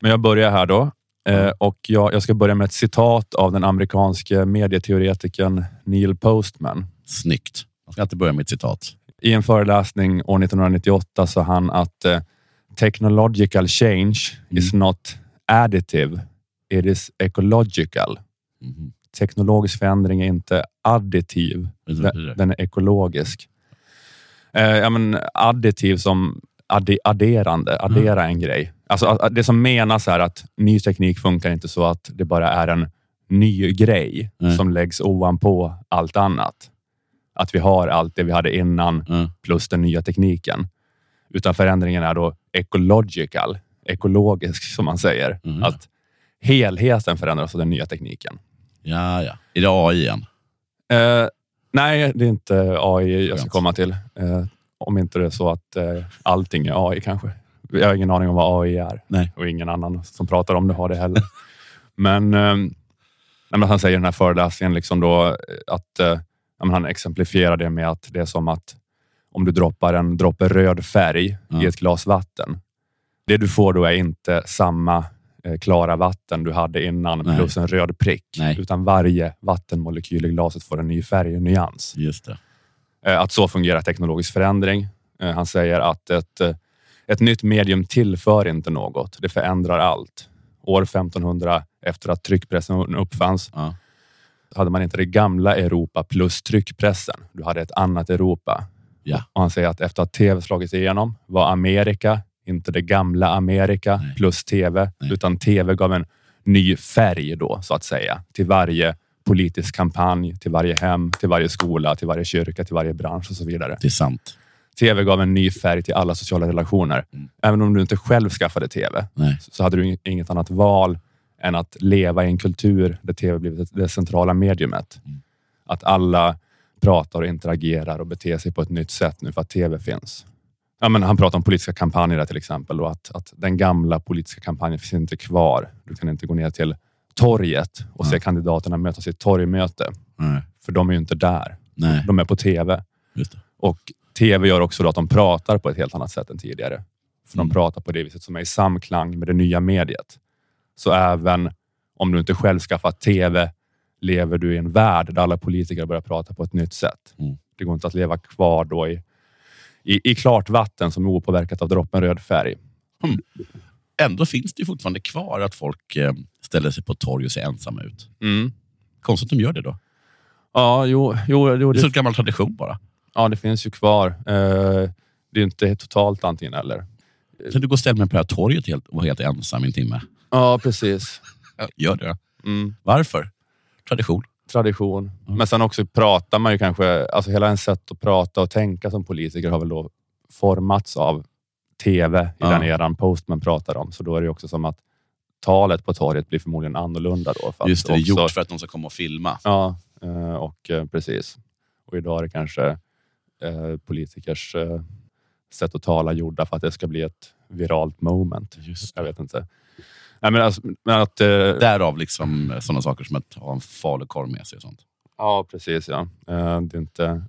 Men jag börjar här då. Eh, och jag, jag ska börja med ett citat av den amerikanske medieteoretikern Neil Postman. Snyggt. Man ska alltid börja med ett citat. I en föreläsning år 1998 sa han att eh, technological change is not additive, it is ecological. Mhm. Teknologisk förändring är inte additiv, den är ekologisk. Eh, ja, men additiv som adderande, addera en grej. Alltså, det som menas är att ny teknik funkar inte så att det bara är en ny grej Nej. som läggs ovanpå allt annat. Att vi har allt det vi hade innan Ja. plus den nya tekniken. Utan förändringen är då ecological, ekologisk som man säger. Mhm. Att helheten förändras av den nya tekniken. ja, ja. Är det AI igen? Eh, nej, det är inte AI jag ska komma till. Eh, om inte det är så att eh, allting är AI kanske. Jag har ingen aning om vad AI är Nej. och ingen annan som pratar om det har det heller. men, eh, men han säger i den här föreläsningen liksom då eh, att eh, han exemplifierar det med att det är som att om du droppar en droppe röd färg Ja. i ett glas vatten. Det du får då är inte samma eh, klara vatten du hade innan Nej. plus en röd prick, Nej. utan varje vattenmolekyl i glaset får en ny färg och nyans. Just det. Eh, Att så fungerar teknologisk förändring. Eh, Han säger att ett, eh, ett nytt medium tillför inte något. Det förändrar allt. År 1500 efter att tryckpressen uppfanns Ja. hade man inte det gamla Europa plus tryckpressen. Du hade ett annat Europa. Ja. Och han säger att efter att tv slagit igenom var Amerika inte det gamla Amerika Nej. plus tv, Nej. utan tv gav en ny färg då så att säga till varje politisk kampanj, till varje hem, till varje skola, till varje kyrka, till varje bransch och så vidare. Det är sant. Tv gav en ny färg till alla sociala relationer. Mm. Även om du inte själv skaffade tv Nej. så hade du ing- inget annat val än att leva i en kultur där tv blivit det centrala mediumet. Mm. Att alla pratar och interagerar och beter sig på ett nytt sätt nu för att tv finns. Ja, men han pratar om politiska kampanjer till exempel och att, att den gamla politiska kampanjen finns inte kvar. Du kan inte gå ner till torget och se kandidaterna mötas i ett torgmöte, Nej. för de är ju inte där. Nej. De är på tv. Och tv gör också att de pratar på ett helt annat sätt än tidigare. För Mm. de pratar på det viset som är i samklang med det nya mediet. Så även om du inte själv skaffat tv lever du i en värld där alla politiker börjar prata på ett nytt sätt. Mm. Det går inte att leva kvar då i, i, i klart vatten som är opåverkat av droppen röd färg. Ändå finns det fortfarande kvar att folk eh, ställer sig på torg och ser ensamma ut. Konstigt att de gör det då. Ja, jo, jo, jo Det är så det, en gammal tradition bara. ja, det finns ju kvar. Eh, det är inte totalt antingen eller. Kan du gå och ställa mig på det här torget helt, och vara helt ensam i en timme? Ja, precis. Gör det. Mm. Varför? Tradition. tradition. Mm. Men sen också pratar man ju kanske, alltså hela ens sätt att prata och tänka som politiker har väl då formats av tv i Ja. den eran Postman pratar om. Så då är det också som att talet på torget blir förmodligen annorlunda då. För Just det, det är gjort för att de ska komma och filma. Ja, eh, och eh, precis. Och idag är det kanske eh, politikers sätt att tala gjorda för att det ska bli ett viralt moment. Just Jag vet inte. Nej, men alltså, men att, eh, Därav liksom sådana saker som att ha en falukorv med sig och sånt. ja, precis. Ja. Eh, det inte...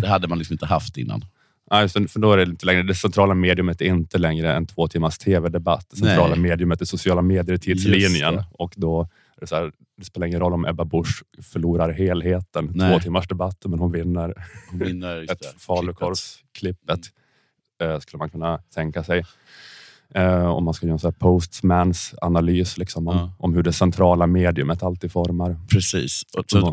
Det hade man liksom inte haft innan. Nej, för då är det inte längre, det centrala mediumet är inte längre en två timmars tv-debatt. Det centrala Nej. mediumet är sociala medier i tidslinjen. Och då det, här, det spelar ingen roll om Ebba Busch förlorar helheten, Nej. två timmars debatt, men hon vinner Hon vinner ett falukorvsklippet. Eh, skulle man kunna tänka sig. Eh, om man ska göra en postmans analys liksom, om, Ja. om hur det centrala mediumet alltid formar. Precis. Och så,